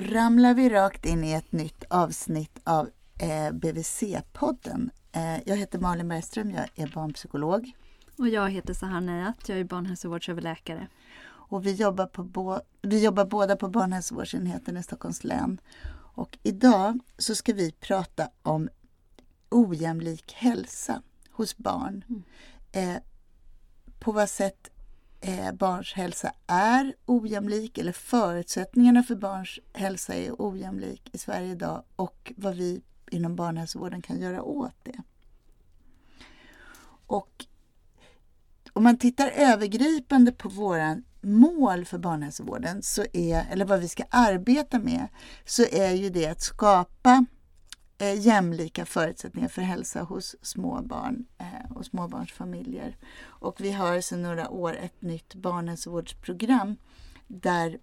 Då ramlar vi rakt in i ett nytt avsnitt av eh, BVC-podden. Eh, jag heter Malin Bergström, jag är barnpsykolog. Och jag heter Sahar Nejat, jag är barnhälsovårdsöverläkare. Och vi jobbar, på bo- vi jobbar båda på barnhälsovårdsenheten i Stockholms län. Och idag så ska vi prata om ojämlik hälsa hos barn. Mm. Eh, på vad sätt eh, barns hälsa är ojämlik eller förutsättningarna för barns hälsa är ojämlik i Sverige idag och vad vi inom barnhälsovården kan göra åt det. Och om man tittar övergripande på våra mål för barnhälsovården, så är, eller vad vi ska arbeta med, så är ju det att skapa eh, jämlika förutsättningar för hälsa hos småbarn eh, och småbarnsfamiljer. Och vi har sedan några år ett nytt barnhälsovårdsprogram där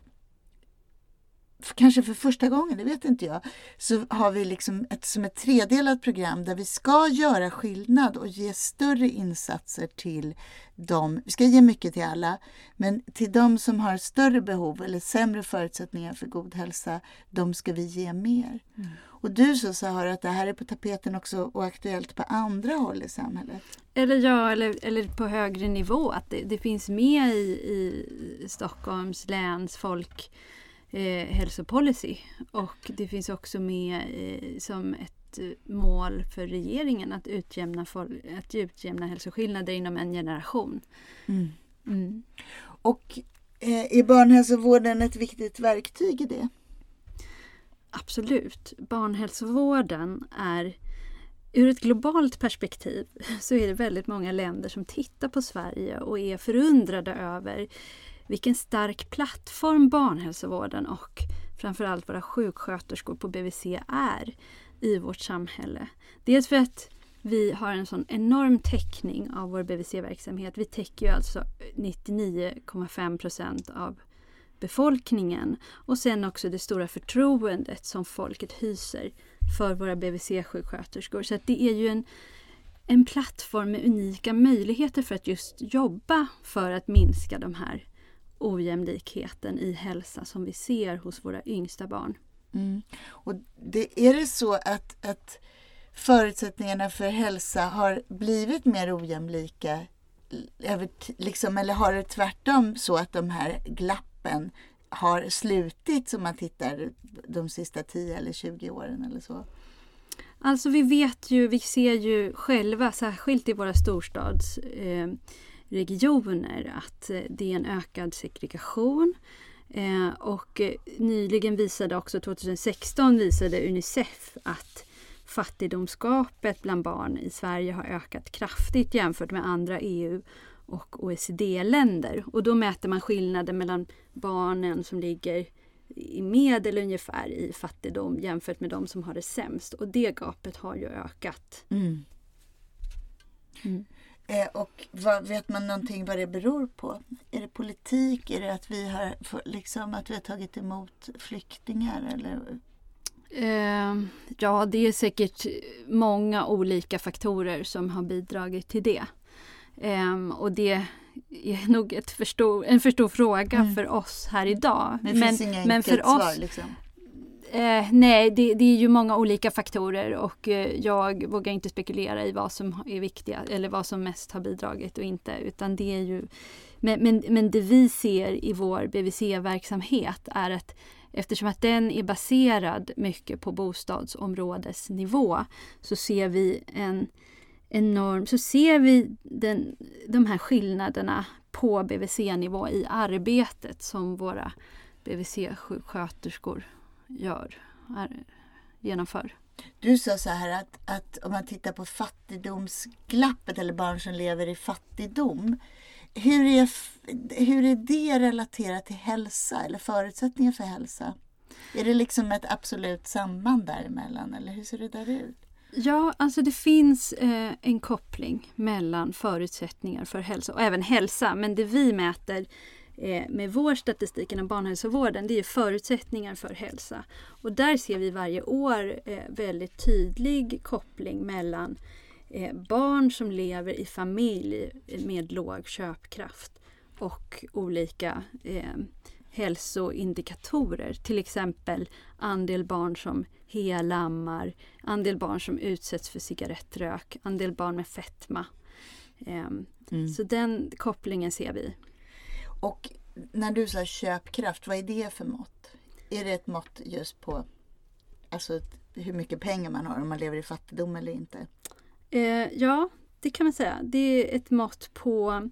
kanske för första gången, det vet inte jag, så har vi liksom ett, som ett tredelat program där vi ska göra skillnad och ge större insatser till dem. Vi ska ge mycket till alla, men till de som har större behov eller sämre förutsättningar för god hälsa, de ska vi ge mer. Mm. Och du sa Sahara att det här är på tapeten också och aktuellt på andra håll i samhället. Eller ja, eller, eller på högre nivå, att det, det finns med i, i Stockholms läns folk eh, hälsopolicy. Och det finns också med eh, som ett mål för regeringen att utjämna, att utjämna hälsoskillnader inom en generation. Mm. Mm. Och eh, är barnhälsovården ett viktigt verktyg i det? Absolut. Barnhälsovården är Ur ett globalt perspektiv så är det väldigt många länder som tittar på Sverige och är förundrade över vilken stark plattform barnhälsovården och framförallt våra sjuksköterskor på BVC är i vårt samhälle. Dels för att vi har en sån enorm täckning av vår BVC-verksamhet. Vi täcker ju alltså 99,5 procent av befolkningen och sen också det stora förtroendet som folket hyser för våra BVC-sjuksköterskor. Så det är ju en, en plattform med unika möjligheter för att just jobba för att minska de här ojämlikheten i hälsa som vi ser hos våra yngsta barn. Mm. Och det, är det så att, att förutsättningarna för hälsa har blivit mer ojämlika? Liksom, eller har det tvärtom så att de här glappen har slutit som man tittar de sista 10 eller 20 åren eller så? Alltså vi vet ju, vi ser ju själva, särskilt i våra storstads eh, regioner att eh, det är en ökad segregation. Eh, och eh, nyligen visade också 2016 visade Unicef att fattigdomsgapet bland barn i Sverige har ökat kraftigt jämfört med andra EU och OECD-länder. Och då mäter man skillnaden mellan barnen som ligger i medel ungefär i fattigdom jämfört med de som har det sämst. Och det gapet har ju ökat. Mm. Mm. Eh, och vad, vet man någonting vad det beror på? Är det politik? Är det att vi har, liksom, att vi har tagit emot flyktingar? Eller? Eh, ja, det är säkert många olika faktorer som har bidragit till det. Eh, och det är nog för stor, en för stor fråga mm. för oss här idag. Det finns men för oss, svar, liksom. Eh, nej, det, det, är ju många olika faktorer och eh, jag vågar inte spekulera i vad som är viktiga eller vad som mest har bidragit och inte. Utan det är ju, men, men, men det vi ser i vår BVC-verksamhet är att eftersom att den är baserad mycket på bostadsområdesnivå så ser vi en enorm, så ser vi den, de här skillnaderna på BVC-nivå i arbetet som våra BVC-sjuksköterskor gör, är, genomför. Du sa så här att, att om man tittar på fattigdomsglappet eller barn som lever i fattigdom. Hur är, hur är det relaterat till hälsa eller förutsättningar för hälsa? Är det liksom ett absolut samband däremellan eller hur ser det där ut? Ja, alltså det finns eh, en koppling mellan förutsättningar för hälsa och även hälsa. Men det vi mäter med vår statistik inom barnhälsovården, det är förutsättningar för hälsa. Och där ser vi varje år eh, väldigt tydlig koppling mellan eh, barn som lever i familj med låg köpkraft och olika hälsoindikatorer. Till exempel andel barn som helammar, andel barn som utsätts för cigarettrök, andel barn med fetma. Um, mm. Så den kopplingen ser vi. Och när du sa köpkraft, vad är det för mått? Är det ett mått just på alltså, hur mycket pengar man har, om man lever i fattigdom eller inte? Eh, ja, det kan man säga. Det är ett mått på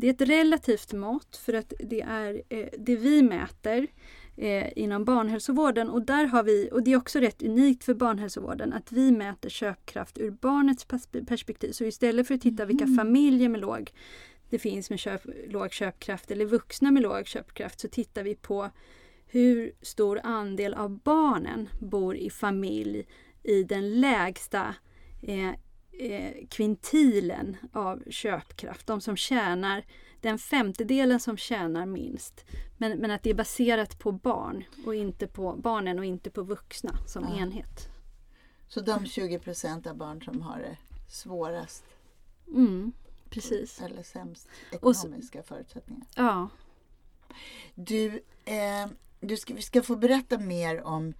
det är ett relativt mått för att det är eh, det vi mäter eh, inom barnhälsovården och där har vi, och det är också rätt unikt för barnhälsovården, att vi mäter köpkraft ur barnets perspektiv. Så istället för att titta vilka mm. familjer med låg det finns med köp, låg köpkraft eller vuxna med låg köpkraft så tittar vi på hur stor andel av barnen bor i familj i den lägsta eh, eh, kvintilen av köpkraft. De som tjänar, den femtedelen som tjänar minst. Men, men att det är baserat på barn och inte på barnen och inte på vuxna som ja. enhet. Så de 20 procent av barn som har det svårast? Mm, precis. Eller sämst ekonomiska och, förutsättningar? Ja. Du, eh, du ska, vi ska få berätta mer om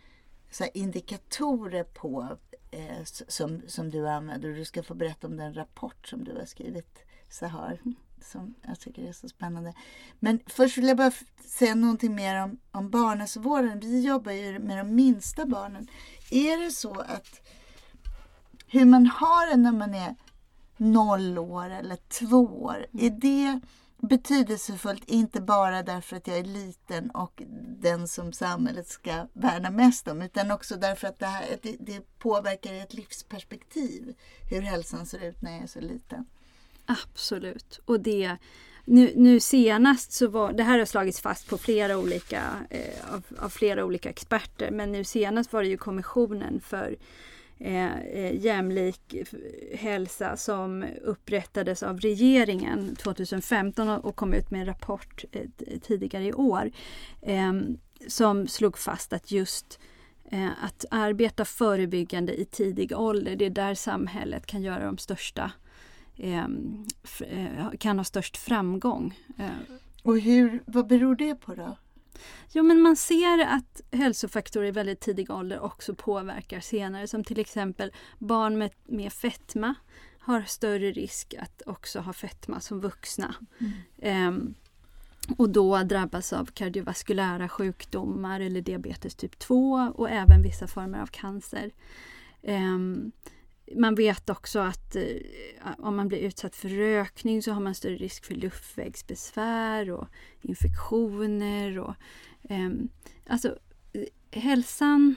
så indikatorer på eh, som, som du använder. Du ska få berätta om den rapport som du har skrivit, Sahar, mm. som jag tycker är så spännande. Men först vill jag bara säga någonting mer om, om barnhälsovården. Vi jobbar ju med de minsta barnen. Är det så att hur man har det när man är noll år eller två år, mm. är det betydelsefullt, inte bara därför att jag är liten och den som samhället ska värna mest om, utan också därför att det, här, det, det påverkar ett livsperspektiv, hur hälsan ser ut när jag är så liten. Absolut. Och det, nu, nu senast så var, det här har slagits fast på flera olika, eh, av, av flera olika experter, men nu senast var det ju Kommissionen för Eh, eh, jämlik hälsa som upprättades av regeringen 2015 och kom ut med en rapport eh, tidigare i år eh, som slog fast att just eh, att arbeta förebyggande i tidig ålder, det är där samhället kan göra de största eh, eh kan ha störst framgång. Eh. Och hur, vad beror det på då? Jo, men man ser att hälsofaktorer i väldigt tidig ålder också påverkar senare. Som till exempel barn med, med fetma har större risk att också ha fetma som vuxna. Mm. Um, och då drabbas av kardiovaskulära sjukdomar eller diabetes typ 2 och även vissa former av cancer. Um, man vet också att eh, om man blir utsatt för rökning så har man större risk för luftvägsbesvär och infektioner. Och, ehm, alltså, eh, alltså, hälsan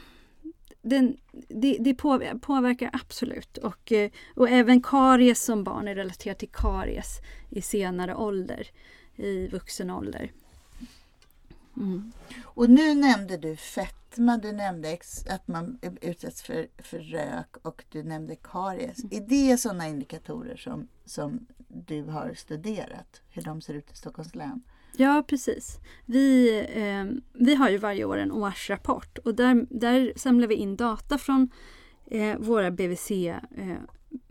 den, det, det påverkar absolut. Och, eh, och även karies som barn är relaterat till karies i senare ålder, i vuxen ålder. Mm. Och nu nämnde du fetma, du nämnde att man utsätts för, för rök och du nämnde karies. Mm. Är det sådana indikatorer som, som du har studerat, hur de ser ut i Stockholms län? Ja, precis. Vi, eh, vi har ju varje år en årsrapport och där, där samlar vi in data från eh, våra BVC eh,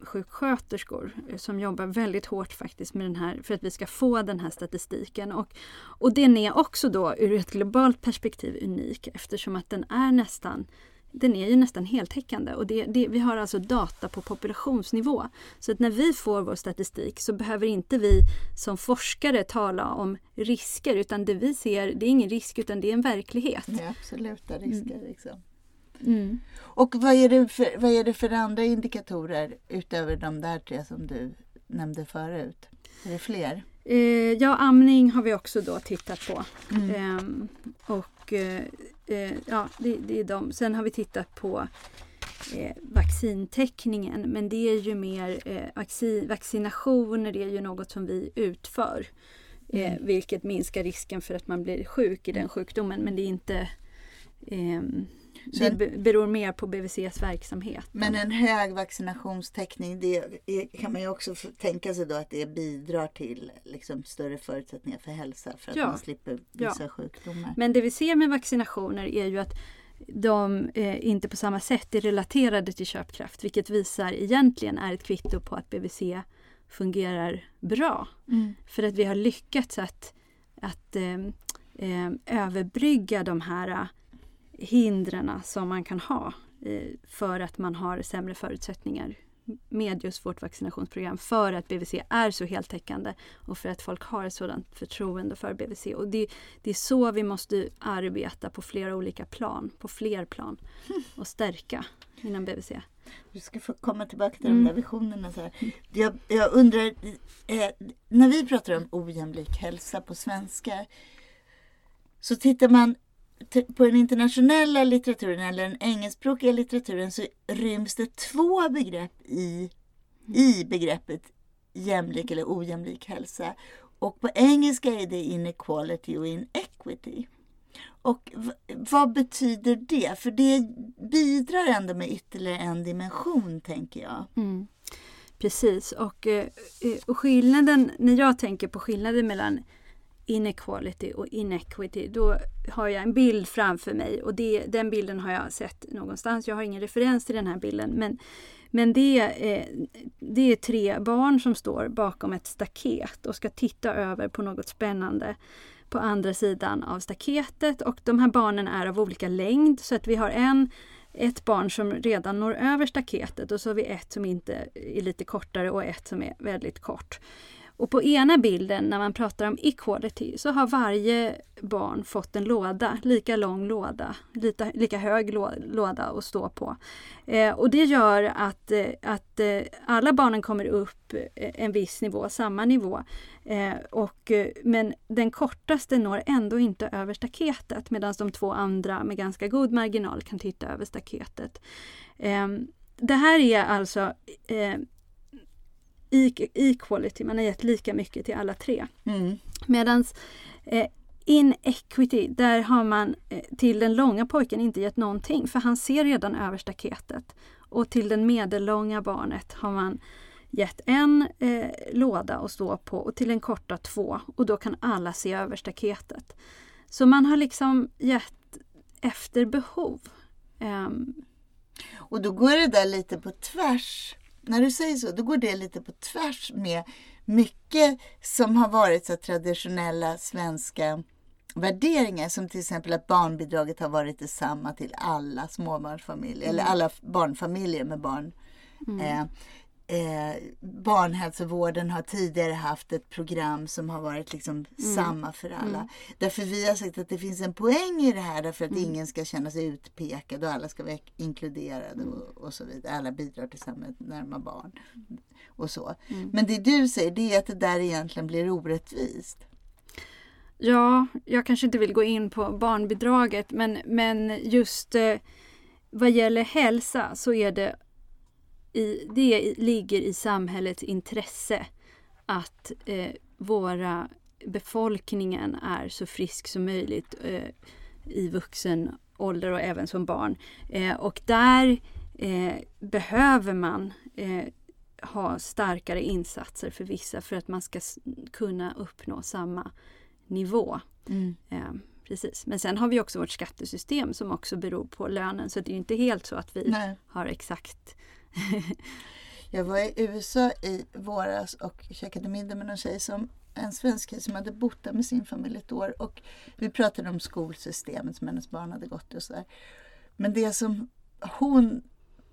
sjuksköterskor som jobbar väldigt hårt faktiskt med den här för att vi ska få den här statistiken. Och, och den är också då ur ett globalt perspektiv unik eftersom att den är nästan den är ju nästan heltäckande och det, det, vi har alltså data på populationsnivå. Så att när vi får vår statistik så behöver inte vi som forskare tala om risker utan det vi ser det är ingen risk utan det är en verklighet. Det är absoluta risker. Mm. Liksom. Mm. Och vad är, det för, vad är det för andra indikatorer utöver de där tre som du nämnde förut? Är det fler? Eh, ja, amning har vi också då tittat på. Mm. Ehm, och eh, eh, ja, det, det, är de. Sen har vi tittat på eh, vaccintäckningen men det är ju mer eh, vaccin, vaccinationer är ju något som vi utför. Eh, mm. Vilket minskar risken för att man blir sjuk i den sjukdomen men det är inte ehm, det beror mer på BVCs verksamhet. Men en hög vaccinationstäckning, det kan man ju också tänka sig då att det bidrar till liksom större förutsättningar för hälsa för att ja. man slipper vissa ja. sjukdomar. Men det vi ser med vaccinationer är ju att de eh, inte på samma sätt är relaterade till köpkraft vilket visar egentligen är ett kvitto på att BVC fungerar bra. Mm. För att vi har lyckats att, att eh, eh, överbrygga de här hindren som man kan ha eh, för att man har sämre förutsättningar med just vårt vaccinationsprogram för att BVC är så heltäckande och för att folk har ett sådant förtroende för BVC. Och det, det är så vi måste arbeta på flera olika plan, på fler plan och stärka inom BVC. Du ska få komma tillbaka till mm. de där visionerna. Så jag, jag, undrar, eh, när vi pratar om ojämlik hälsa på svenska så tittar man på den internationella litteraturen eller den engelskspråkiga litteraturen så ryms det två begrepp i, i begreppet jämlik eller ojämlik hälsa. Och på engelska är det inequality och inequity. Och vad betyder det? För det bidrar ändå med ytterligare en dimension, tänker jag. Mm. Precis, och, eh, eh, och skillnaden, när jag tänker på skillnaden mellan inequality och inequity, då har jag en bild framför mig och det, den bilden har jag sett någonstans. Jag har ingen referens till den här bilden men, men det, är, det är tre barn som står bakom ett staket och ska titta över på något spännande på andra sidan av staketet och de här barnen är av olika längd så att vi har en ett barn som redan når över staketet och så har vi ett som inte är lite kortare och ett som är väldigt kort. Och på ena bilden när man pratar om equality så har varje barn fått en låda, lika lång låda, lika, lika hög låda att stå på. Eh, och det gör att, eh, att eh, alla barnen kommer upp eh, en viss nivå, samma nivå. Eh, och, men den kortaste når ändå inte över staketet medan de två andra med ganska god marginal kan titta över staketet. Ehm, det här är alltså equality, man har gett lika mycket till alla tre. Mm. Medan eh, inequity, där har man eh, till den långa pojken inte gett någonting för han ser redan över staketet. Och till den medellånga barnet har man gett en eh, låda att stå på och till den korta två och då kan alla se över staketet. Så man har liksom gett efter behov. Um, och då går det där lite på tvärs när du säger så, då går det lite på tvärs med mycket som har varit så traditionella svenska värderingar som till exempel att barnbidraget har varit detsamma till alla småbarnsfamiljer mm. eller alla barnfamiljer med barn. Mm. Eh, eh, barnhälsovården har tidigare haft ett program som har varit liksom mm. samma för alla. Mm. Därför vi har sagt att det finns en poäng i det här därför att mm. ingen ska känna sig utpekad och alla ska vara inkluderade och, och så vidare. Alla bidrar till samhället närma barn och så. Mm. Men det du säger det är att det där egentligen blir orättvist. Ja, jag kanske inte vill gå in på barnbidraget men, men just eh, vad gäller hälsa så är det i, det ligger i samhällets intresse att eh, våra befolkningen är så frisk som möjligt eh, i vuxen ålder och även som barn. Eh, och där eh, behöver man eh, ha starkare insatser för vissa för att man ska kunna uppnå samma nivå. Mm. Eh, precis. Men sen har vi också vårt skattesystem som också beror på lönen så det är inte helt så att vi Nej. har exakt jag var i USA i våras och käkade middag med en tjej som en svensk tjej som hade bott där med sin familj ett år och vi pratade om skolsystemet som hennes barn hade gått i och sådär. Men det som hon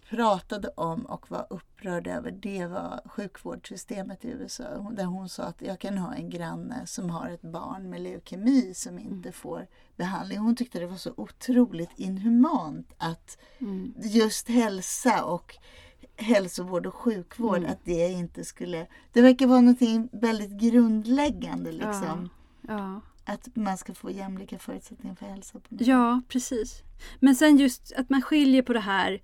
pratade om och var upprörd över det var sjukvårdssystemet i USA. Där hon sa att jag kan ha en granne som har ett barn med leukemi som inte mm. får behandling. Hon tyckte det var så otroligt inhumant att mm. just hälsa och hälsovård och sjukvård, mm. att det inte skulle... Det verkar vara något väldigt grundläggande liksom. Ja. Ja. Att man ska få jämlika förutsättningar för hälsa. På ja, precis. Men sen just att man skiljer på det här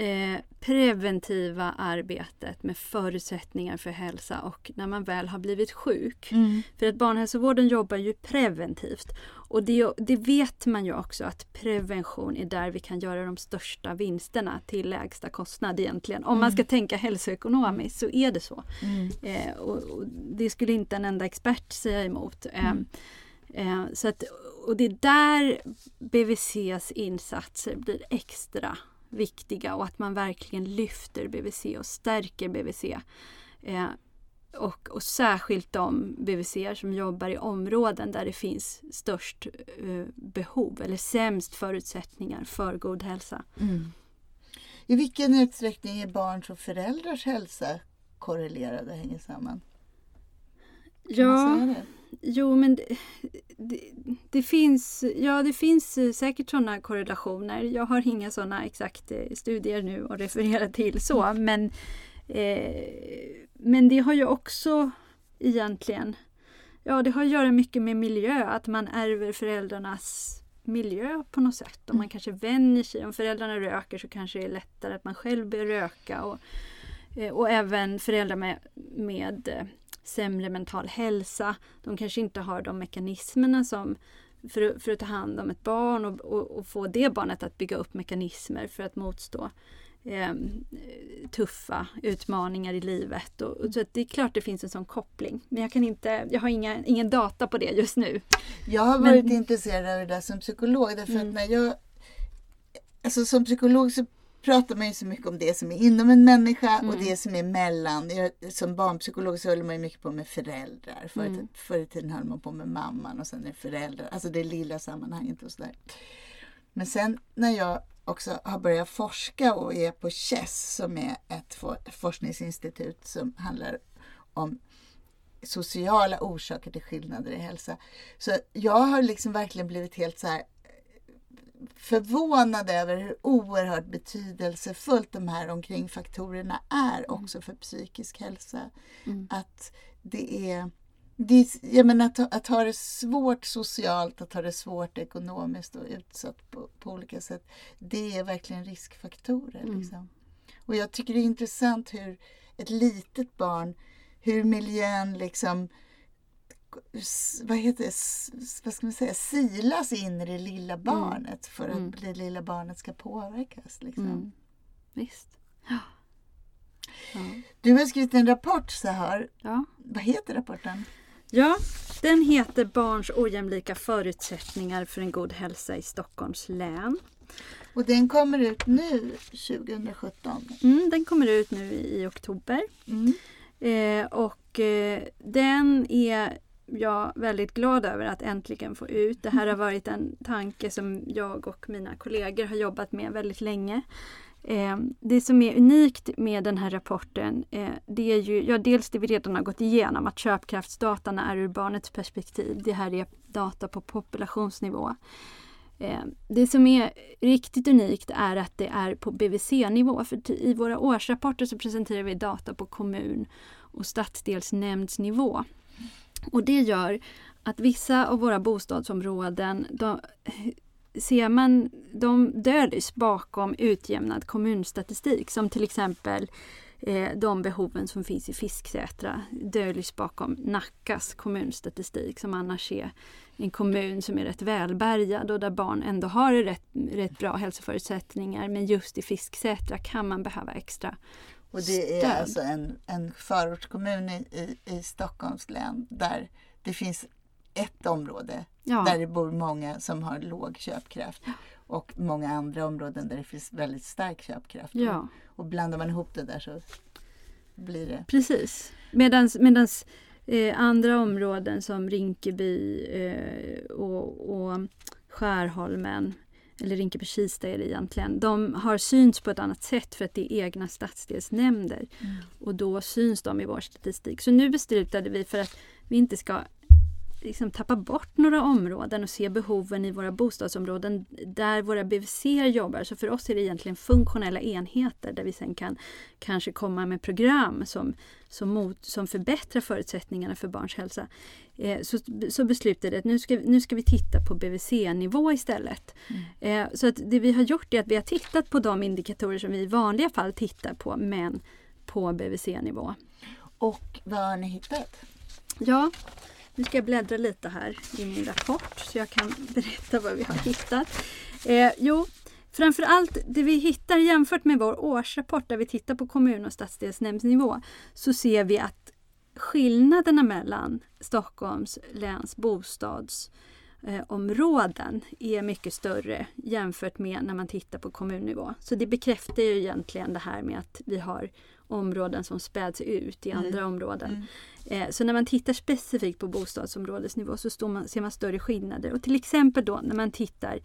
eh, preventiva arbetet med förutsättningar för hälsa och när man väl har blivit sjuk. Mm. För att barnhälsovården jobbar ju preventivt. Och det, det, vet man ju också att prevention är där vi kan göra de största vinsterna till lägsta kostnad egentligen. Om mm. man ska tänka hälsoekonomiskt så är det så. Mm. Eh, och, och, det skulle inte en enda expert säga emot. Eh, eh, så att, och det är där BVCs insatser blir extra viktiga och att man verkligen lyfter BVC och stärker BVC. Eh, och, och särskilt de BVC som jobbar i områden där det finns störst eh, behov eller sämst förutsättningar för god hälsa. Mm. I vilken utsträckning är barns och föräldrars hälsa korrelerade och hänger samman? Kan ja, jo men det, det, det, finns, ja, det finns säkert sådana korrelationer. Jag har inga sådana exakta studier nu att referera till så mm. men Eh, men det har ju också egentligen, ja det har att göra mycket med miljö, att man ärver föräldrarnas miljö på något sätt. Och man mm. kanske vänjer sig. Om föräldrarna röker så kanske det är lättare att man själv börjar röka. Och, eh, och även föräldrar med, med eh, sämre mental hälsa. De kanske inte har de mekanismerna som för, för att ta hand om ett barn och, och, och, få det barnet att bygga upp mekanismer för att motstå eh, tuffa utmaningar i livet. Och, och, så det är klart det finns en sån koppling. Men jag kan inte, jag har inga, ingen data på det just nu. Jag har varit Men, intresserad av det där som psykolog därför mm. att när jag Alltså som psykolog så pratar man ju så mycket om det som är inom en människa mm. och det som är mellan. Jag, som barnpsykolog så håller man ju mycket på med föräldrar. Förr, mm. förr i tiden höll man på med mamman och sen är föräldrar, alltså det lilla sammanhanget och sådär. Men sen när jag också har börjat forska och är på CHESS som är ett forskningsinstitut som handlar om sociala orsaker till skillnader i hälsa. Så jag har liksom verkligen blivit helt så här förvånad över hur oerhört betydelsefullt de här omkringfaktorerna är mm. också för psykisk hälsa. Mm. Att det är det, jag menar, att, att ha det svårt socialt, att ha det svårt ekonomiskt och utsatt på, på olika sätt, det är verkligen riskfaktorer. Mm. Liksom. Och jag tycker det är intressant hur ett litet barn, hur miljön liksom vad heter det, vad ska man säga, silas in i det lilla mm. barnet för att mm. det lilla barnet ska påverkas. Liksom. Mm. Visst. Ja. Ja. Du har skrivit en rapport så här. Ja. Vad heter rapporten? Ja, den heter Barns ojämlika förutsättningar för en god hälsa i Stockholms län. Och den kommer ut nu 2017? Mm, den kommer ut nu i oktober. Mm. Eh, och eh, den är jag väldigt glad över att äntligen få ut. Det här har varit en tanke som jag och mina kollegor har jobbat med väldigt länge. Eh, det som är unikt med den här rapporten eh, det är ju ja, dels det vi redan har gått igenom att köpkraftsdatan är ur barnets perspektiv. Det här är data på populationsnivå. Eh, det som är riktigt unikt är att det är på BVC-nivå. För I våra årsrapporter så presenterar vi data på kommun och stadsdelsnämndsnivå. Och det gör att vissa av våra bostadsområden de, ser man, de döljs bakom utjämnad kommunstatistik som till exempel eh, de behoven som finns i Fisksätra döljs bakom Nackas kommunstatistik som annars är en kommun som är rätt välbärgad och där barn ändå har rätt, rätt bra hälsoförutsättningar. Men just i Fisksätra kan man behöva extra och det är stöd. alltså en, en förortskommun i, i, i Stockholms län där det finns ett område ja. där det bor många som har låg köpkraft och många andra områden där det finns väldigt stark köpkraft. Ja. Och blandar man ihop det där så blir det... Precis. Medans, medans eh, andra områden som Rinkeby eh, och, och Skärholmen eller Rinkeby-Kista är det egentligen. De har synts på ett annat sätt för att det är egna stadsdelsnämnder. Mm. Och då syns de i vår statistik. Så nu beslutade vi för att vi inte ska liksom tappa bort några områden och se behoven i våra bostadsområden där våra BVC jobbar. Så för oss är det egentligen funktionella enheter där vi sen kan kanske komma med program som, som, mot, som förbättrar förutsättningarna för barns hälsa. Eh, så, så beslutade att nu ska, nu ska vi titta på BVC-nivå istället. Mm. Eh, så att det vi har gjort är att vi har tittat på de indikatorer som vi i vanliga fall tittar på men på BVC-nivå. Och vad har ni hittat? Ja, nu ska jag bläddra lite här i min rapport så jag kan berätta vad vi har hittat. Eh, jo, framförallt det vi hittar jämfört med vår årsrapport där vi tittar på kommun och stadsdelsnämndsnivå så ser vi att skillnaderna mellan Stockholms läns bostads eh, områden är mycket större jämfört med när man tittar på kommunnivå. Så det bekräftar ju egentligen det här med att vi har områden som späds ut i andra Mm. områden. Eh, så när man tittar specifikt på bostadsområdesnivå så man, ser man större skillnader. Och till exempel då när man tittar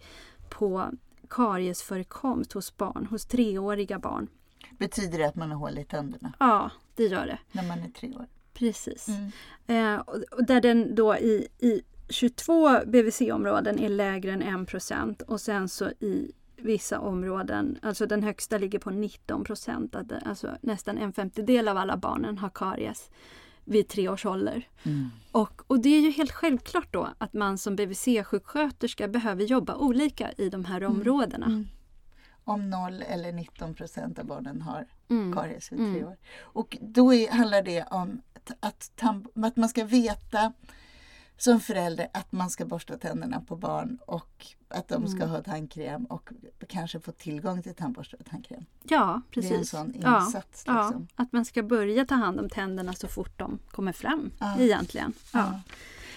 på kariesförekomst hos barn, hos treåriga barn. Betyder det att man har hål i tänderna Ja, det gör det. när man är tre år? Precis. Mm. Eh, och, och där den då i, i 22 BVC-områden är lägre än 1 och sen så i vissa områden, alltså den högsta ligger på 19 procent. Alltså nästan en femtedel av alla barnen har karies vid tre års ålder. Mm. Och, och det är ju helt självklart då att man som BVC-sjuksköterska behöver jobba olika i de här områdena. Mm. Om 0 eller 19 procent av barnen har Mm. karies vid tre Mm. år. Och då är, handlar det om att, att man ska veta som förälder att man ska borsta tänderna på barn och att de ska Mm. ha tandkräm och kanske få tillgång till tandborste och tandkräm. Ja, Det är en precis. sån Ja, insats. Ja, Liksom. att man ska börja ta hand om tänderna så fort de kommer fram Ja. egentligen. Ja. Ja.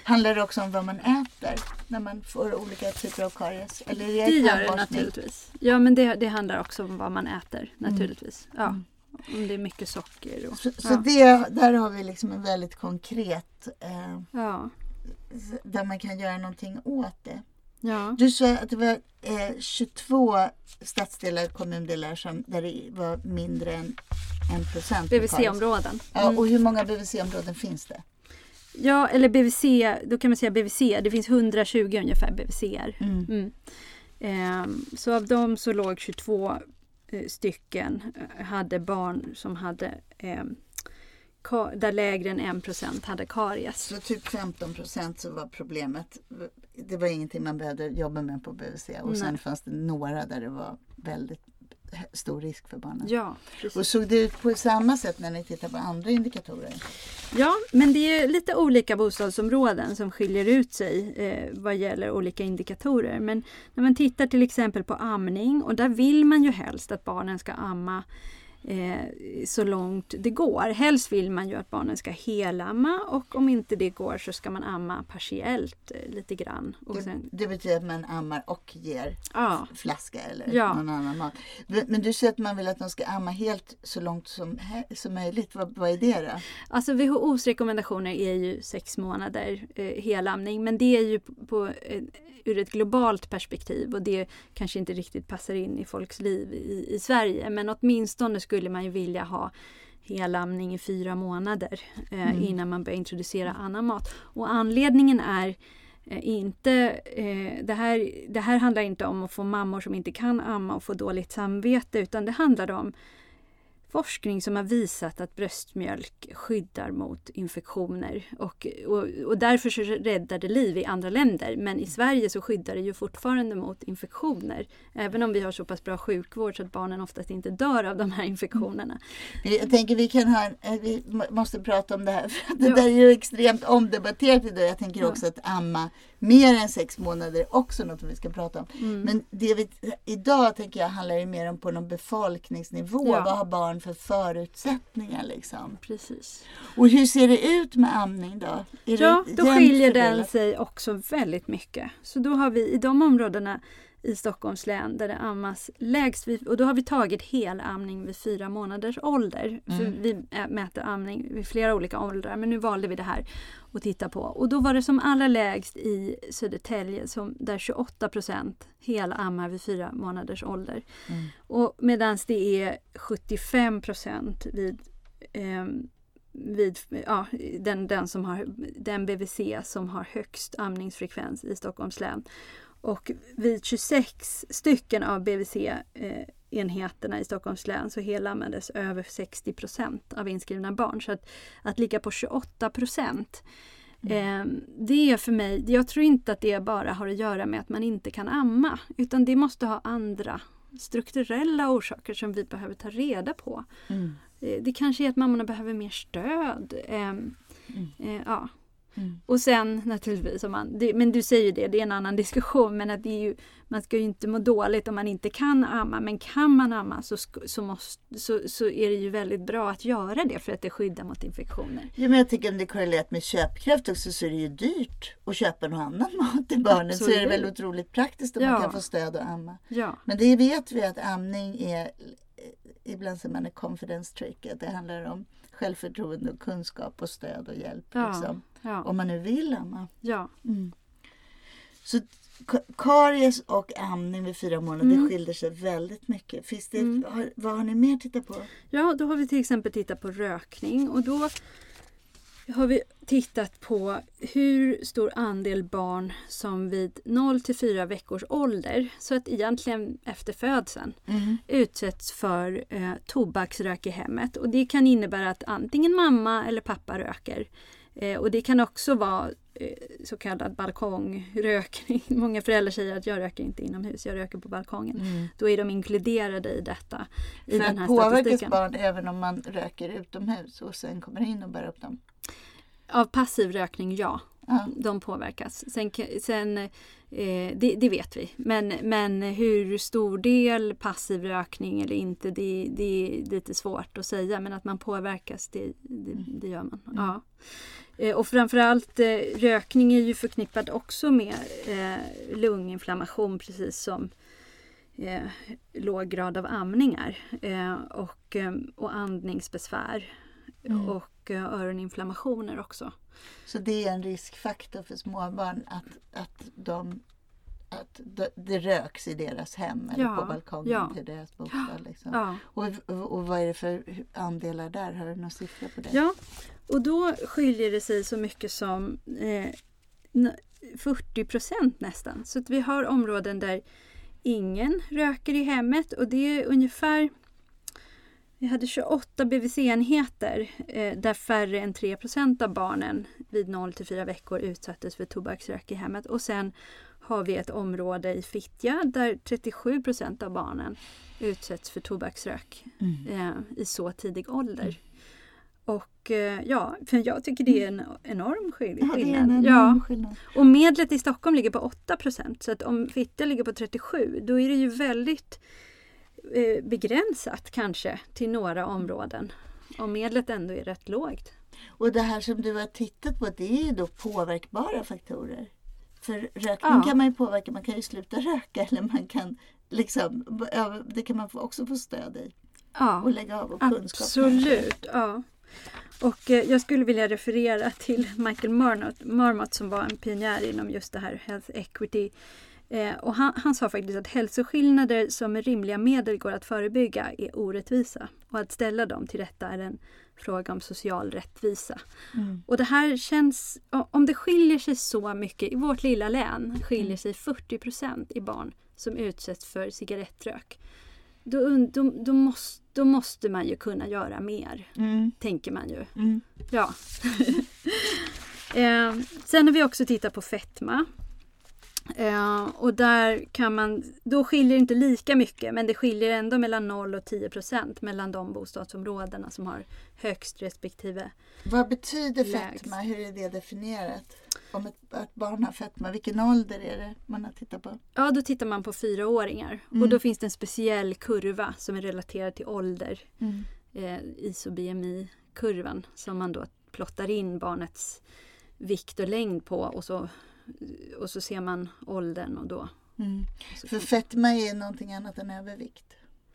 Handlar det också om vad man äter när man får olika typer av karies? Eller är Det gör det naturligtvis. Ja men det, det handlar också om vad man äter naturligtvis. Ja. Mm. Om det är mycket socker. Och, Så, så ja. det, där har vi liksom en väldigt konkret eh, Ja. Där man kan göra någonting åt det. Ja. Du sa att det var eh, 22 stadsdelar, kommundelar som, där det var mindre än en procent. på karies. BVC-områden. Ja, Mm. och hur många BVC-områden finns det? Ja, eller BVC, då kan man säga BVC, det finns 120 ungefär BVCer. Mm. Mm. Ehm, så av dem så låg 22 eh, stycken eh, hade barn som hade ehm, där lägre än 1% hade karies. Så typ 15 procent så var problemet. Det var ingenting man behövde jobba med på BVC och sen Nej. fanns det några där det var väldigt stor risk för barnen. Ja, precis. Och såg det ut på samma sätt när ni tittar på andra indikatorer? Ja, men det är lite olika bostadsområden som skiljer ut sig eh, vad gäller olika indikatorer. Men när man tittar till exempel på amning och där vill man ju helst att barnen ska amma eh, så långt det går. Helst vill man ju att barnen ska helamma och om inte det går så ska man amma partiellt eh, lite grann. Det, sen, det betyder att man ammar och ger ja, flaska eller Ja. någon annan mat. Men du säger att man vill att de ska amma helt så långt som, som möjligt. Vad, vad är det då? Alltså WHOs rekommendationer är ju sex månader eh, helamning men det är ju på, på, eh, ur ett globalt perspektiv och det kanske inte riktigt passar in i folks liv i, i Sverige men åtminstone skulle man ju vilja ha helamning i fyra månader eh, Mm. innan man börjar introducera annan mat. Och anledningen är eh, inte, eh, det, här, det här handlar inte om att få mammor som inte kan amma och få dåligt samvete utan det handlar om forskning som har visat att bröstmjölk skyddar mot infektioner och, och, och därför så räddar det liv i andra länder. Men i Sverige så skyddar det ju fortfarande mot infektioner. Även om vi har så pass bra sjukvård så att barnen oftast inte dör av de här infektionerna. Jag tänker vi kan ha, eh, vi må- måste prata om det här. Det Ja. där är ju extremt omdebatterat idag. Jag tänker Ja. också att amma mer än sex månader är också något vi ska prata om. Mm. Men det vi, idag tänker jag handlar det mer om på någon befolkningsnivå. Ja. Vad har barn för förutsättningar liksom? Precis. Och hur ser det ut med amning då? Är Ja, då skiljer den sig också väldigt mycket. Så då har vi i de områdena i Stockholms län där det ammas lägst, vid, och då har vi tagit helamning vid fyra månaders ålder. För Mm. vi äh, mäter amning vid flera olika åldrar, men nu valde vi det här att titta på. Och då var det som allra lägst i Södertälje som där 28 procent helammar vid fyra månaders ålder. Mm. Och medan det är 75 procent vid ehm, vid ja, den, den, som har, den BVC som har högst amningsfrekvens i Stockholms län. Och vid 26 stycken av BVC-enheterna i Stockholms län så helammades över 60 procent av inskrivna barn. Så att, att ligga på 28 procent Eh, det är för mig, jag tror inte att det bara har att göra med att man inte kan amma. Utan det måste ha andra strukturella orsaker som vi behöver ta reda på. Mm. Eh, Det kanske är att mammorna behöver mer stöd. Eh, Mm. eh, ja. Mm. Och sen naturligtvis, om man, det, men du säger ju det, det är en annan diskussion, men att det är ju, man ska ju inte må dåligt om man inte kan amma. Men kan man amma så, så, måste, så, så är det ju väldigt bra att göra det för att det skyddar mot infektioner. Ja, men jag tycker om det är korrelerat med köpkraft också så är det ju dyrt att köpa någon annan mat till barnen. Så är det Absolut. väl otroligt praktiskt om Ja. man kan få stöd att amma. Ja, Men det vet vi att amning är, ibland säger man är confidence trick, att det handlar om självförtroende och kunskap och stöd och hjälp. Ja. Liksom, ja, om man nu vill amma. ja. Mm. Så karies och amning vid fyra månader Mm. skiljer sig väldigt mycket. Finns det, Mm. har, vad har ni mer tittat på? Ja, då har vi till exempel tittat på rökning och då har vi tittat på hur stor andel barn som vid 0 till 4 veckors ålder, så att egentligen efter födseln, utsätts för eh, tobaksrök i hemmet. Och det kan innebära att antingen mamma eller pappa röker. Eh, och det kan också vara eh, så kallad balkongrökning. Många föräldrar säger att jag röker inte inomhus, jag röker på balkongen. Då är de inkluderade i detta. I För den här påverkas statistiken. barn även om man röker utomhus och sen kommer in och bär upp dem? Av passiv rökning, ja. Ja. De påverkas. Sen, sen, eh, det, det vet vi. Men, men hur stor del passiv rökning eller inte, det, det är lite svårt att säga. Men att man påverkas, det, det, det gör man. Ja. Eh, Och framförallt eh, rökning är ju förknippad också med eh, lunginflammation precis som eh, låg grad av amningar eh, och, eh, och andningsbesvär Mm. och eh, öroninflammationer också. Så det är en riskfaktor för småbarn att, att, de, att det, röks i deras hem eller Ja, på balkongen ja. till deras bostad. Liksom. Ja. Och, och, vad är det för andelar där? Har du några siffror på det? Ja, och då skiljer det sig så mycket som eh, n- 40 procent nästan. Så vi har områden där ingen röker i hemmet och det är ungefär vi hade 28 BVC-enheter eh, där färre än 3 procent av barnen vid 0 till 4 veckor utsattes för tobaksrök i hemmet. Och sen har vi ett område i Fittja där 37 procent av barnen utsätts för tobaksrök Mm. eh, i så tidig ålder. Och eh, ja, för jag tycker det är en enorm skill- Ja, det är skillnad. en ja. enorm skillnad. Och medlet i Stockholm ligger på 8% så att om Fittja ligger på 37 då är det ju väldigt begränsat kanske till några områden. Om medlet ändå är rätt lågt. Och det här som du har tittat på det är ju då påverkbara faktorer. För rökning Ja. kan man ju påverka, man kan ju sluta röka eller man kan liksom, det kan man också få stöd i. Ja, Och lägga av och kunskap. absolut. Ja. Och eh, jag skulle vilja referera till Michael Marmot, Marmot som var en pionjär inom just det här Health Equity. Eh, och han, han sa faktiskt att hälsoskillnader som med rimliga medel går att förebygga är orättvisa. Och att ställa dem till rätta är en fråga om social rättvisa. Mm. Och det här känns, om det skiljer sig så mycket, i vårt lilla län skiljer sig 40 procent i barn som utsätts för cigarettrök. Då, då, då, måste, då måste man ju kunna göra mer, Mm. tänker man ju. Mm. Ja. eh, sen har vi också tittat på fetma. Eh, och där kan man, då skiljer det inte lika mycket men det skiljer ändå mellan 0 och 10 procent mellan de bostadsområdena som har högst respektive Vad betyder Lägst. fetma? Hur är det definierat? Om ett, ett barn har fetma, vilken ålder är det man har tittat på? Ja, då tittar man på fyraåringar Mm. och då finns det en speciell kurva som är relaterad till ålder. Mm. Eh, ISO-BMI-kurvan som man då plottar in barnets vikt och längd på och så, och så ser man åldern och då. Mm. För fetma är någonting annat än övervikt.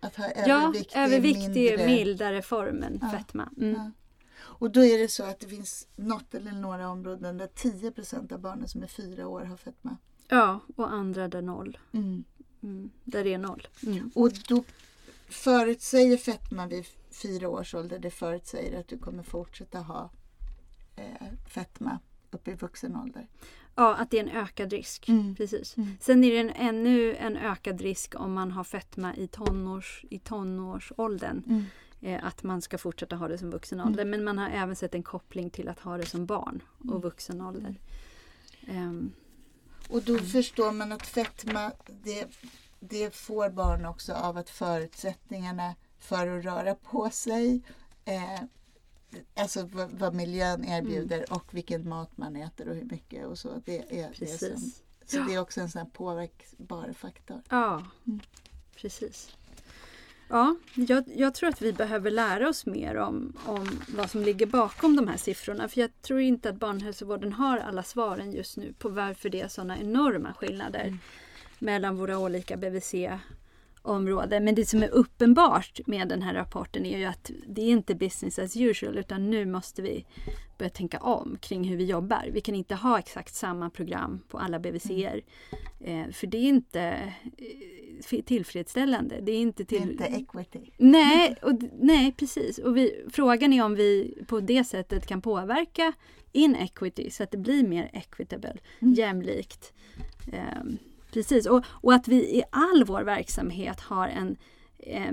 Att ha ja, övervikt, är mindre. mildare form än Ja, fetma. Mm. Ja. Och då är det så att det finns något eller några områden där 10% av barnen som är fyra år har fetma. Ja, och andra där noll. Mm. Mm. Där det är noll. Mm. Och då förutsäger fetma vid fyra års ålder, det förutsäger att du kommer fortsätta ha eh, fetma upp i vuxen ålder. Ja, att det är en ökad risk. Mm. Precis. Mm. Sen är det en, ännu en ökad risk om man har fetma i, tonårs, i tonårsåldern. Mm. Eh, att man ska fortsätta ha det som vuxen ålder. Men man har även sett en koppling till att ha det som barn och vuxen ålder. Ehm, Och då förstår man att fetma, det, det får barn också av att förutsättningarna för att röra på sig eh, alltså vad, vad miljön erbjuder mm. och vilken mat man äter och hur mycket och så. Det är, Precis. det som, så ja. det är också en sån påverkbar faktor. Ja, mm. precis. Ja, jag, jag, tror att vi behöver lära oss mer om, om vad som ligger bakom de här siffrorna. För jag tror inte att barnhälsovården har alla svaren just nu på varför det är sådana enorma skillnader mm. mellan våra olika BVC områden. Men det som är uppenbart med den här rapporten är ju att det är inte business as usual utan nu måste vi börja tänka om kring hur vi jobbar. Vi kan inte ha exakt samma program på alla BVC. Mm. Eh, för det är inte eh, tillfredsställande. Det är inte, till... inte equity. Nej, och, nej precis. Och vi, frågan är om vi på det sättet kan påverka inequity så att det blir mer equitable, mm. jämlikt. Eh, Precis, och, och att vi i all vår verksamhet har en eh,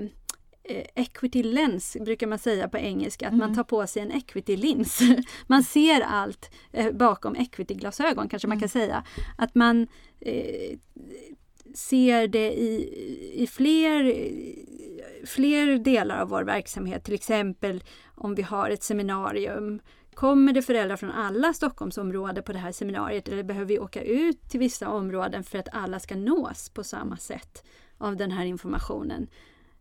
eh, equity lens brukar man säga på engelska, att mm. man tar på sig en equity lins. man ser allt eh, bakom equity glasögon kanske mm. man kan säga. Att man eh, ser det i, i fler, fler delar av vår verksamhet. Till exempel om vi har ett seminarium Kommer det föräldrar från alla Stockholmsområden på det här seminariet eller behöver vi åka ut till vissa områden för att alla ska nås på samma sätt av den här informationen?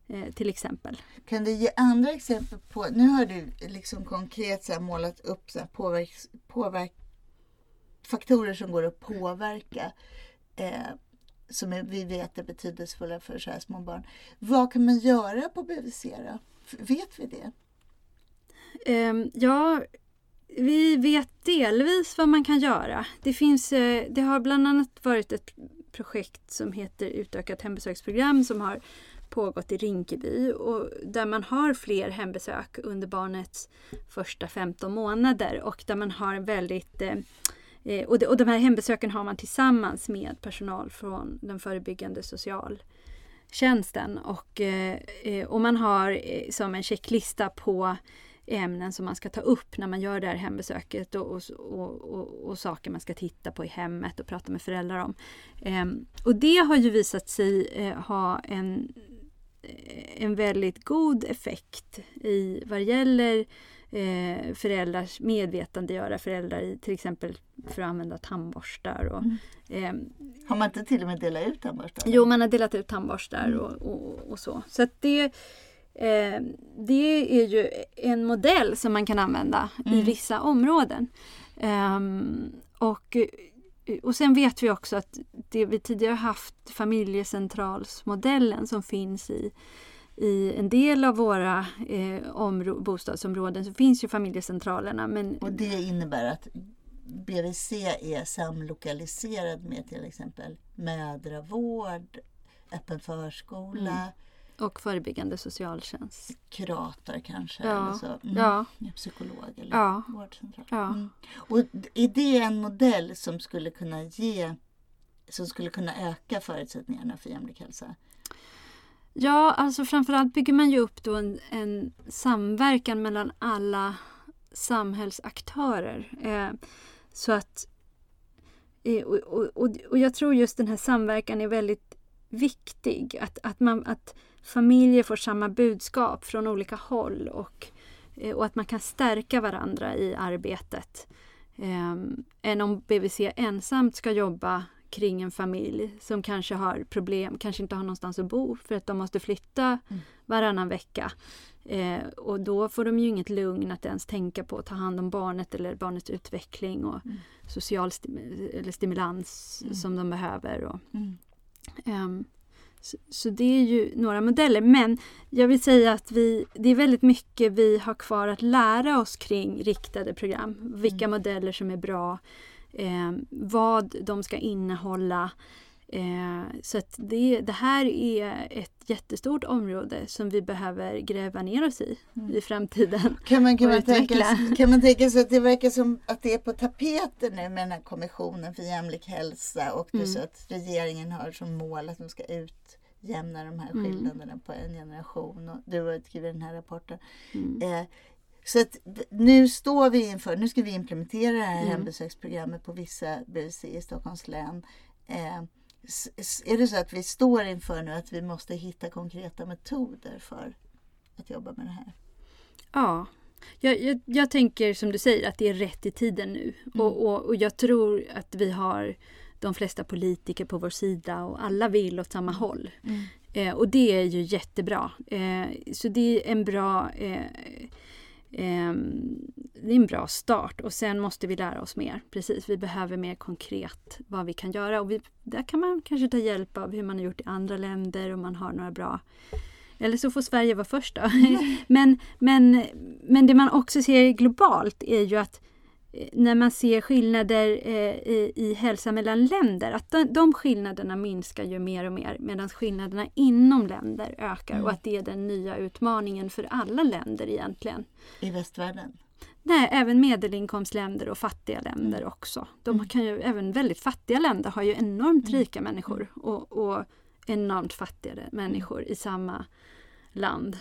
Eh, till exempel. Kan du ge andra exempel på, nu har du liksom konkret så målat upp så här påverk, påverk, faktorer som går att påverka eh, som är, vi vet är betydelsefulla för så här små barn. Vad kan man göra på BVC då? Vet vi det? Um, ja, vi vet delvis vad man kan göra. Det, finns, eh, det har bland annat varit ett projekt som heter Utökat hembesöksprogram som har pågått i Rinkeby och där man har fler hembesök under barnets första 15 månader och där man har väldigt eh, eh, och, de, och de här hembesöken har man tillsammans med personal från den förebyggande socialtjänsten och, eh, och man har som en checklista på ämnen som man ska ta upp när man gör det här hembesöket och, och, och, och saker man ska titta på i hemmet och prata med föräldrar om. Ehm, och det har ju visat sig eh, ha en, eh, en väldigt god effekt i vad gäller eh, föräldrars medvetandegöra föräldrar i till exempel för att använda tandborstar. Och, mm. eh, har man inte till och med delat ut tandborstar? Jo, man har delat ut tandborstar mm. och, och, och, så. Så det Eh, det är ju en modell som man kan använda mm. i vissa områden. Eh, och, och sen vet vi också att det vi tidigare haft familjecentralsmodellen som finns i i en del av våra eh, bostadsområden så finns ju familjecentralerna. Men... Och det innebär att BVC är samlokaliserad med till exempel mödravård, öppen förskola, mm och förebyggande socialtjänst. Kurator kanske, ja. eller så. Mm. Ja. psykolog eller ja. vårdcentral. Ja. Mm. Och är det en modell som skulle kunna ge som skulle kunna öka förutsättningarna för jämlik hälsa? Ja, alltså framförallt bygger man ju upp då en, en samverkan mellan alla samhällsaktörer. Eh, så att eh, och, och, och jag tror just den här samverkan är väldigt viktig. Att, att, man, att familjer får samma budskap från olika håll och, eh, och att man kan stärka varandra i arbetet. Um, än om BVC ensamt ska jobba kring en familj som kanske har problem, kanske inte har någonstans att bo för att de måste flytta mm. varannan vecka. Eh, och då får de ju inget lugn att ens tänka på att ta hand om barnet eller barnets utveckling och mm. social stim eller stimulans mm. som de behöver. Och, um, så, så, det är ju några modeller. Men jag vill säga att vi, det är väldigt mycket vi har kvar att lära oss kring riktade program. Vilka mm. modeller som är bra, eh, vad de ska innehålla. Eh, så att det, det här är ett jättestort område som vi behöver gräva ner oss i mm. i framtiden. Kan man, kan, man tänka, kan man tänka sig att det verkar som att det är på tapeten nu med den här kommissionen för jämlik hälsa och mm. så att regeringen har som mål att de ska utjämna de här mm. skillnaderna mm. på en generation och du har skrivit den här rapporten. Mm. Eh, så att nu står vi inför, nu ska vi implementera det här mm. hembesöksprogrammet på vissa BVC i Stockholms län. Eh, är det så att vi står inför nu att vi måste hitta konkreta metoder för att jobba med det här? Ja, Jag, jag, jag, tänker som du säger att det är rätt i tiden nu. Mm. Och, och, och, jag tror att vi har de flesta politiker på vår sida och alla vill åt samma håll. Mm. Eh, och det är ju jättebra. Eh, så det är en bra eh, ehm, det är en bra start och sen måste vi lära oss mer. Precis, vi behöver mer konkret vad vi kan göra och vi, där kan man kanske ta hjälp av hur man har gjort i andra länder om man har några bra eller så får Sverige vara först då. men, men, men det man också ser globalt är ju att eh, när man ser skillnader eh, i, i hälsa mellan länder, att de, de skillnaderna minskar ju mer och mer medan skillnaderna inom länder ökar mm. och att det är den nya utmaningen för alla länder egentligen. I västvärlden? Nej, även medelinkomstländer och fattiga länder mm. också. De mm. kan ju, även väldigt fattiga länder har ju enormt mm. rika människor och, och enormt fattigare människor i samma land.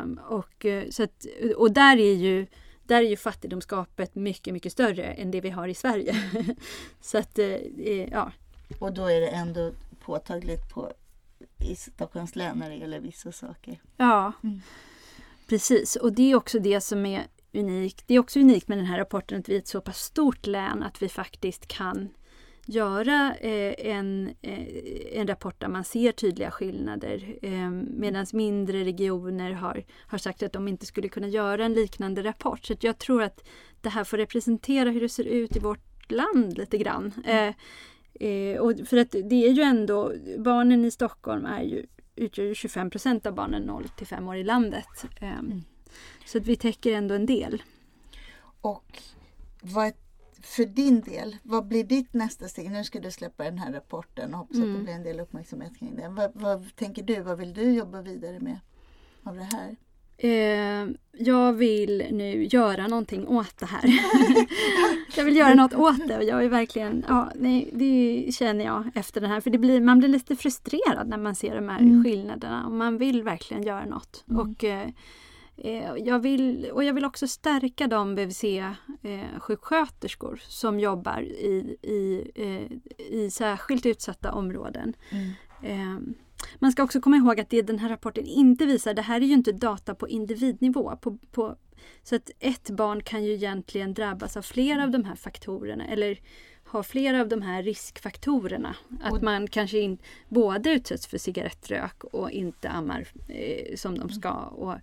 Um, och, eh, så att, och där är ju där är ju fattigdomsgapet mycket, mycket större än det vi har i Sverige. så att, eh, ja. Och då är det ändå påtagligt på, i Stockholms län när det gäller vissa saker. Ja, mm. precis. Och det är också det som är unikt. Det är också unikt med den här rapporten att vi är ett så pass stort län att vi faktiskt kan göra eh, en, eh, en rapport där man ser tydliga skillnader eh, medan mindre regioner har, har sagt att de inte skulle kunna göra en liknande rapport. Så jag tror att det här får representera hur det ser ut i vårt land lite grann. Eh, och för att det är ju ändå, barnen i Stockholm är ju, utgör ju 25 procent av barnen 0 till 5 år i landet. Mm. Så att vi täcker ändå en del. Och vad för din del, vad blir ditt nästa steg? Nu ska du släppa den här rapporten och hoppas mm. att det mm. blir en del uppmärksamhet kring den. Vad, vad, tänker du? Vad vill du jobba vidare med av det här? Eh, jag vill nu göra någonting åt det här. jag vill göra något åt det och jag är verkligen, ja, nej, det känner jag efter den här. För det blir, man blir lite frustrerad när man ser de här mm. skillnaderna och man vill verkligen göra något. Mm. Och Eh, jag vill, och jag vill också stärka de BVC-sjuksköterskor eh, som jobbar i, i, eh, i särskilt utsatta områden. Mm. Man ska också komma ihåg att det den här rapporten inte visar, det här är ju inte data på individnivå. På, på, så att ett barn kan ju egentligen drabbas av flera av de här faktorerna eller ha flera av de här riskfaktorerna. Att man kanske in, både utsätts för cigarettrök och inte ammar eh, som de ska. Och,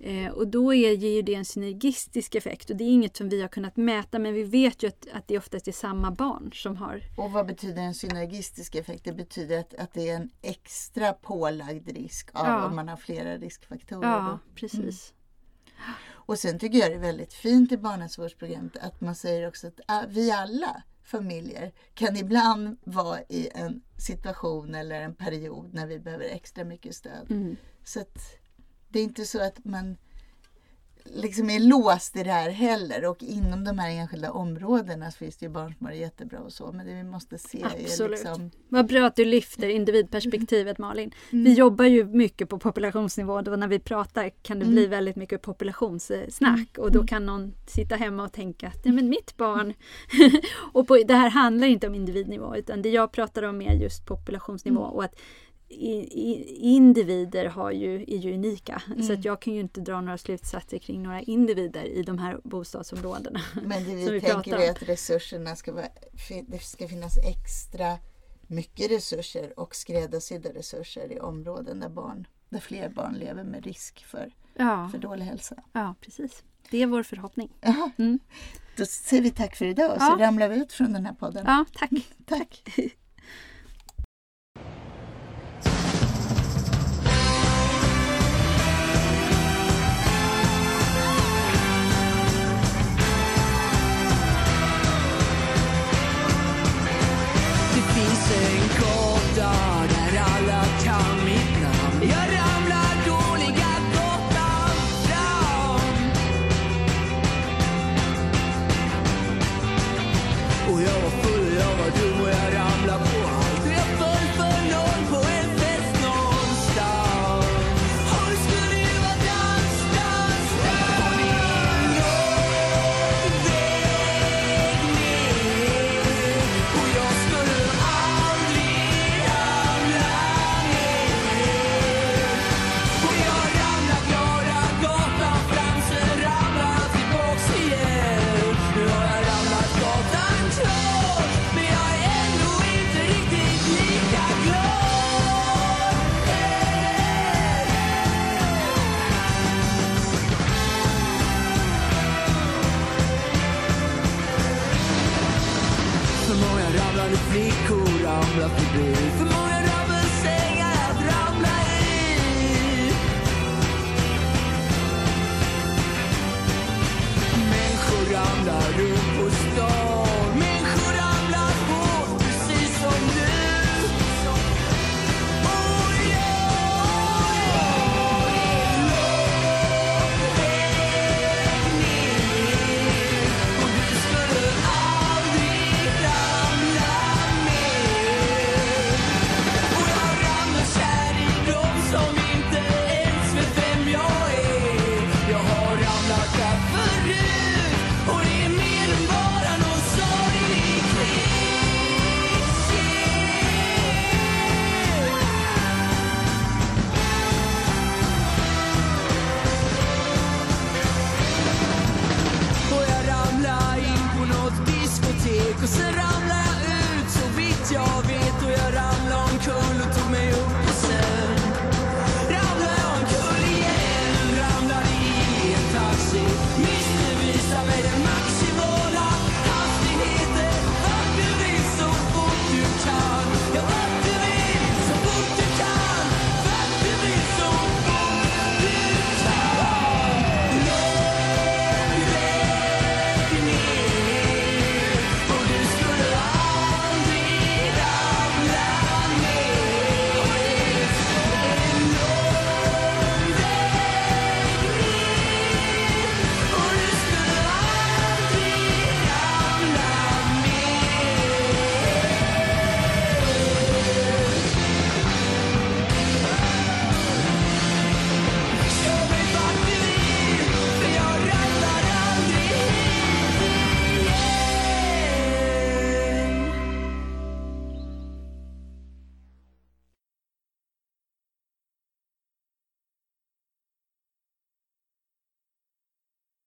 Eh, och då är, ger det en synergistisk effekt och det är inget som vi har kunnat mäta men vi vet ju att, att det oftast är samma barn som har. Och vad betyder en synergistisk effekt? Det betyder att, att det är en extra pålagd risk av ja. om man har flera riskfaktorer. Ja, då. precis. Mm. Och sen tycker jag det är väldigt fint i barnhälsovårdsprogrammet att man säger också att äh, vi alla familjer kan ibland vara i en situation eller en period när vi behöver extra mycket stöd. Mm. Så att, det är inte så att man liksom är låst i det här heller och inom de här enskilda områdena så finns det ju barn som har det jättebra och så men det vi måste se Absolut. är liksom... Vad bra att du lyfter individperspektivet Malin. Mm. Vi jobbar ju mycket på populationsnivå och när vi pratar kan det bli mm. väldigt mycket populationssnack mm. och då kan någon sitta hemma och tänka att men mitt barn och på, det här handlar inte om individnivå utan det jag pratar om är just populationsnivå mm. och att individer har ju, är ju unika. Mm. Så att jag kan ju inte dra några slutsatser kring några individer i de här bostadsområdena. Men det vi, vi tänker är att resurserna ska vara, det ska finnas extra mycket resurser och skräddarsydda resurser i områden där, barn, där fler barn lever med risk för, ja. för dålig hälsa. Ja, precis. Det är vår förhoppning. Mm. Då säger vi tack för idag och så ja. ramlar vi ut från den här podden. Ja, tack. tack.